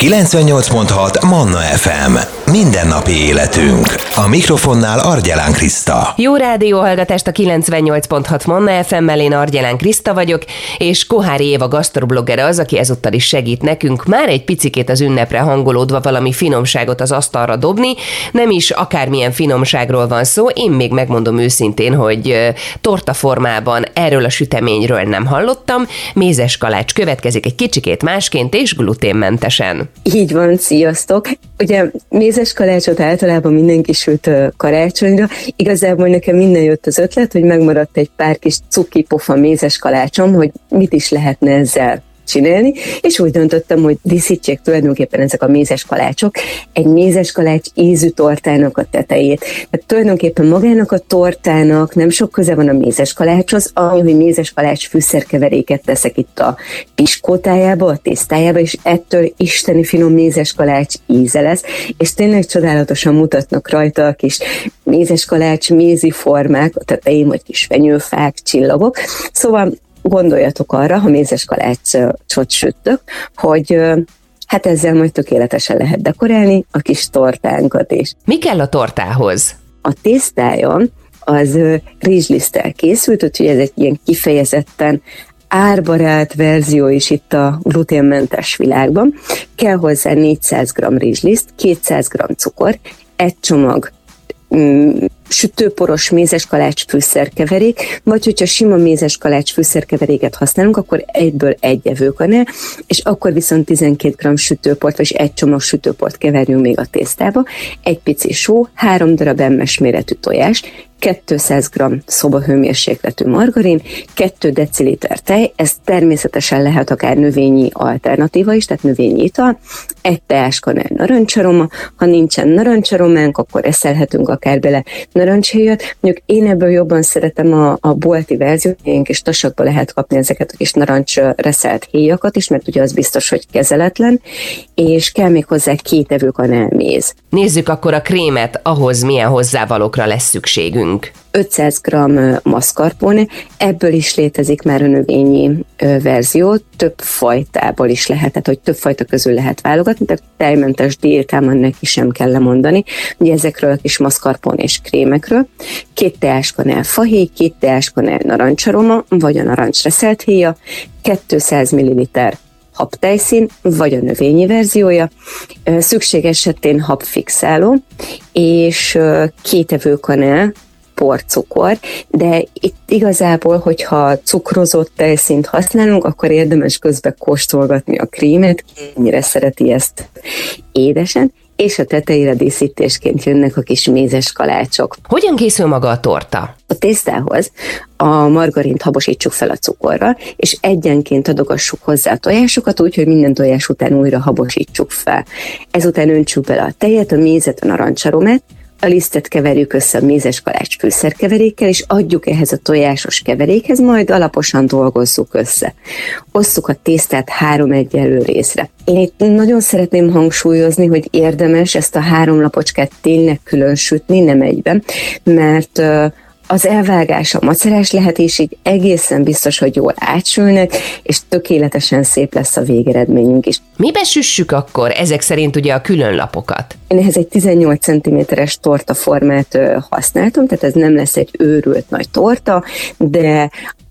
98.6 Manna FM. Mindennapi életünk. A mikrofonnál Argyelán Kriszta. Jó rádió hallgatást a 98.6 Manna FM-mel, én Argyelán Kriszta vagyok, és Kohári Éva gasztroblogger az, aki ezúttal is segít nekünk már egy picikét az ünnepre hangolódva valami finomságot az asztalra dobni. Nem is akármilyen finomságról van szó, én még megmondom őszintén, hogy torta formában erről a süteményről nem hallottam. Mézes kalács következik egy kicsikét másként és gluténmentesen. Így van, sziasztok! Ugye mézes kalácsot általában mindenki süt karácsonyra. Igazából nekem minden jött az ötlet, hogy megmaradt egy pár kis cuki pofa mézes kalácsom, hogy mit is lehetne ezzel csinálni, és úgy döntöttem, hogy díszítsék tulajdonképpen ezek a mézes kalácsok egy mézes kalács ízű tortának a tetejét. Tehát tulajdonképpen magának a tortának nem sok köze van a mézes kalácshoz, annyi, hogy mézes kalács fűszerkeveréket teszek itt a piskótájába, a tésztájába, és ettől isteni finom mézes kalács íze lesz, és tényleg csodálatosan mutatnak rajta a kis mézes kalács mézi formák, a tetején vagy kis fenyőfák, csillagok. Szóval gondoljatok arra, ha mézes kalácsot sütök, hogy hát ezzel majd tökéletesen lehet dekorálni a kis tortánkat is. Mi kell a tortához? A tésztája az rizslisztel készült, úgyhogy ez egy ilyen kifejezetten árbarát verzió is itt a gluténmentes világban. Kell hozzá 400 g rizsliszt, 200 g cukor, egy csomag sütőporos mézeskalács fűszerkeverék, vagy hogyha sima mézeskalács fűszerkeveréket használunk, akkor egyből egy evőkanál, és akkor viszont 12 g sütőport, vagy egy csomag sütőport keverjünk még a tésztába, egy pici só, három darab emmes méretű tojás, 200 g szobahőmérsékletű margarin, 2 deciliter tej, ez természetesen lehet akár növényi alternatíva is, tehát növényi ital, egy teáskanál narancsaroma, ha nincsen narancsarománk, akkor eszelhetünk akár bele narancshéjat. Mondjuk én ebből jobban szeretem a, a bolti verziót, ilyen kis tasakba lehet kapni ezeket a kis narancs reszelt héjakat is, mert ugye az biztos, hogy kezeletlen, és kell még hozzá két evőkanál méz. Nézzük akkor a krémet, ahhoz milyen hozzávalókra lesz szükségünk. 500 g mascarpone, ebből is létezik már a növényi verzió, több fajtából is lehet, tehát hogy több fajta közül lehet válogatni, tehát tejmentes diétában neki sem kell lemondani. Ugye ezekről a kis mascarpone és krémekről. Két teáskanál fahéj, két teáskanál narancsaroma, vagy a narancs reszelt héja, 200 ml habtejszín, vagy a növényi verziója, szükség esetén habfixáló, és két evőkanál porcukor, de itt igazából, hogyha cukrozott tejszint használunk, akkor érdemes közben kóstolgatni a krémet, ennyire szereti ezt édesen, és a tetejére díszítésként jönnek a kis mézes kalácsok. Hogyan készül maga a torta? A tésztához a margarint habosítsuk fel a cukorra, és egyenként adogassuk hozzá a tojásokat, úgy, hogy minden tojás után újra habosítsuk fel. Ezután öntsük bele a tejet, a mézet, a narancsaromát, a lisztet keverjük össze a mézes kalács fűszerkeverékkel, és adjuk ehhez a tojásos keverékhez, majd alaposan dolgozzuk össze. Osszuk a tésztát három egyenlő részre. Én itt nagyon szeretném hangsúlyozni, hogy érdemes ezt a három lapocskát tényleg külön sütni, nem egyben, mert az elvágás, a macerás lehet, és így egészen biztos, hogy jól átsülnek, és tökéletesen szép lesz a végeredményünk is. Mibe süssük akkor ezek szerint ugye a külön lapokat? Én ehhez egy 18 cm-es torta formát használtam, tehát ez nem lesz egy őrült nagy torta, de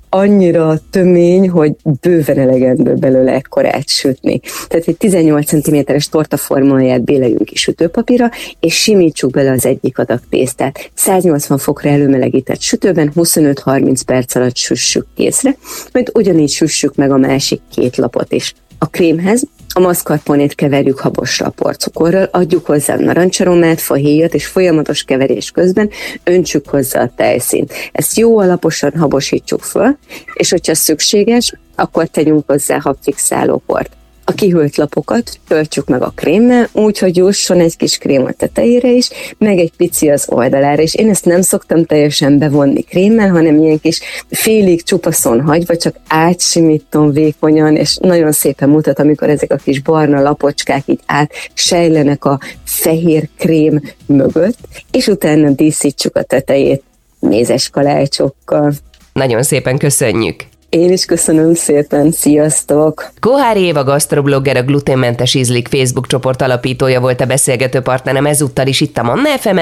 annyira tömény, hogy bőven elegendő belőle ekkorát sütni. Tehát egy 18 cm-es tortaformáját béleljünk ki sütőpapírra, és simítsuk bele az egyik adag tésztát. 180 fokra előmelegített sütőben 25-30 perc alatt süssük készre, majd ugyanígy süssük meg a másik két lapot is. A krémhez a maszkarponét keverjük habosra porcukorral, adjuk hozzá a narancsaromát, fahéjat, és folyamatos keverés közben öntsük hozzá a tejszínt. Ezt jó alaposan habosítsuk föl, és hogyha szükséges, akkor tegyünk hozzá habfixálóport. A kihűlt lapokat töltsük meg a krémmel, úgy, hogy jusson egy kis krém a tetejére is, meg egy pici az oldalára, és én ezt nem szoktam teljesen bevonni krémmel, hanem ilyen kis félig csupaszon hagyva, csak átsimítom vékonyan, és nagyon szépen mutat, amikor ezek a kis barna lapocskák így át sejlenek a fehér krém mögött, és utána díszítsuk a tetejét mézes kalácsokkal. Nagyon szépen köszönjük! Én is köszönöm szépen, sziasztok! Kohár Éva gasztroblogger, a gluténmentes ízlik Facebook csoport alapítója volt a beszélgető partnerem ezúttal is itt a Manna fm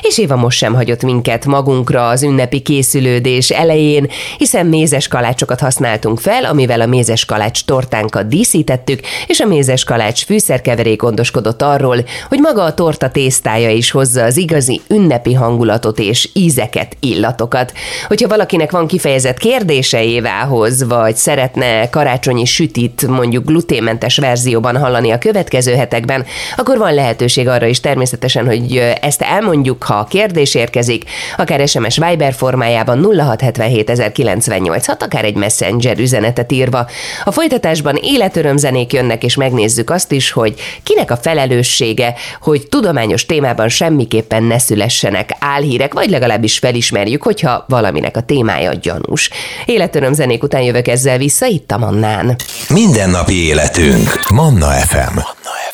és Éva most sem hagyott minket magunkra az ünnepi készülődés elején, hiszen mézes kalácsokat használtunk fel, amivel a mézes kalács tortánkat díszítettük, és a mézes kalács fűszerkeverék gondoskodott arról, hogy maga a torta tésztája is hozza az igazi ünnepi hangulatot és ízeket, illatokat. Hogyha valakinek van kifejezett kérdése Évához, vagy szeretne karácsonyi sütit mondjuk gluténmentes verzióban hallani a következő hetekben, akkor van lehetőség arra is természetesen, hogy ezt elmondjuk, ha a kérdés érkezik, akár SMS Viber formájában 0677 akár egy messenger üzenetet írva. A folytatásban életörömzenék jönnek, és megnézzük azt is, hogy kinek a felelőssége, hogy tudományos témában semmiképpen ne szülessenek álhírek, vagy legalábbis felismerjük, hogyha valaminek a témája gyanús. Életörömzenék után jövök ezzel vissza itt a Mannán. Mindennapi életünk. Manna FM. Manna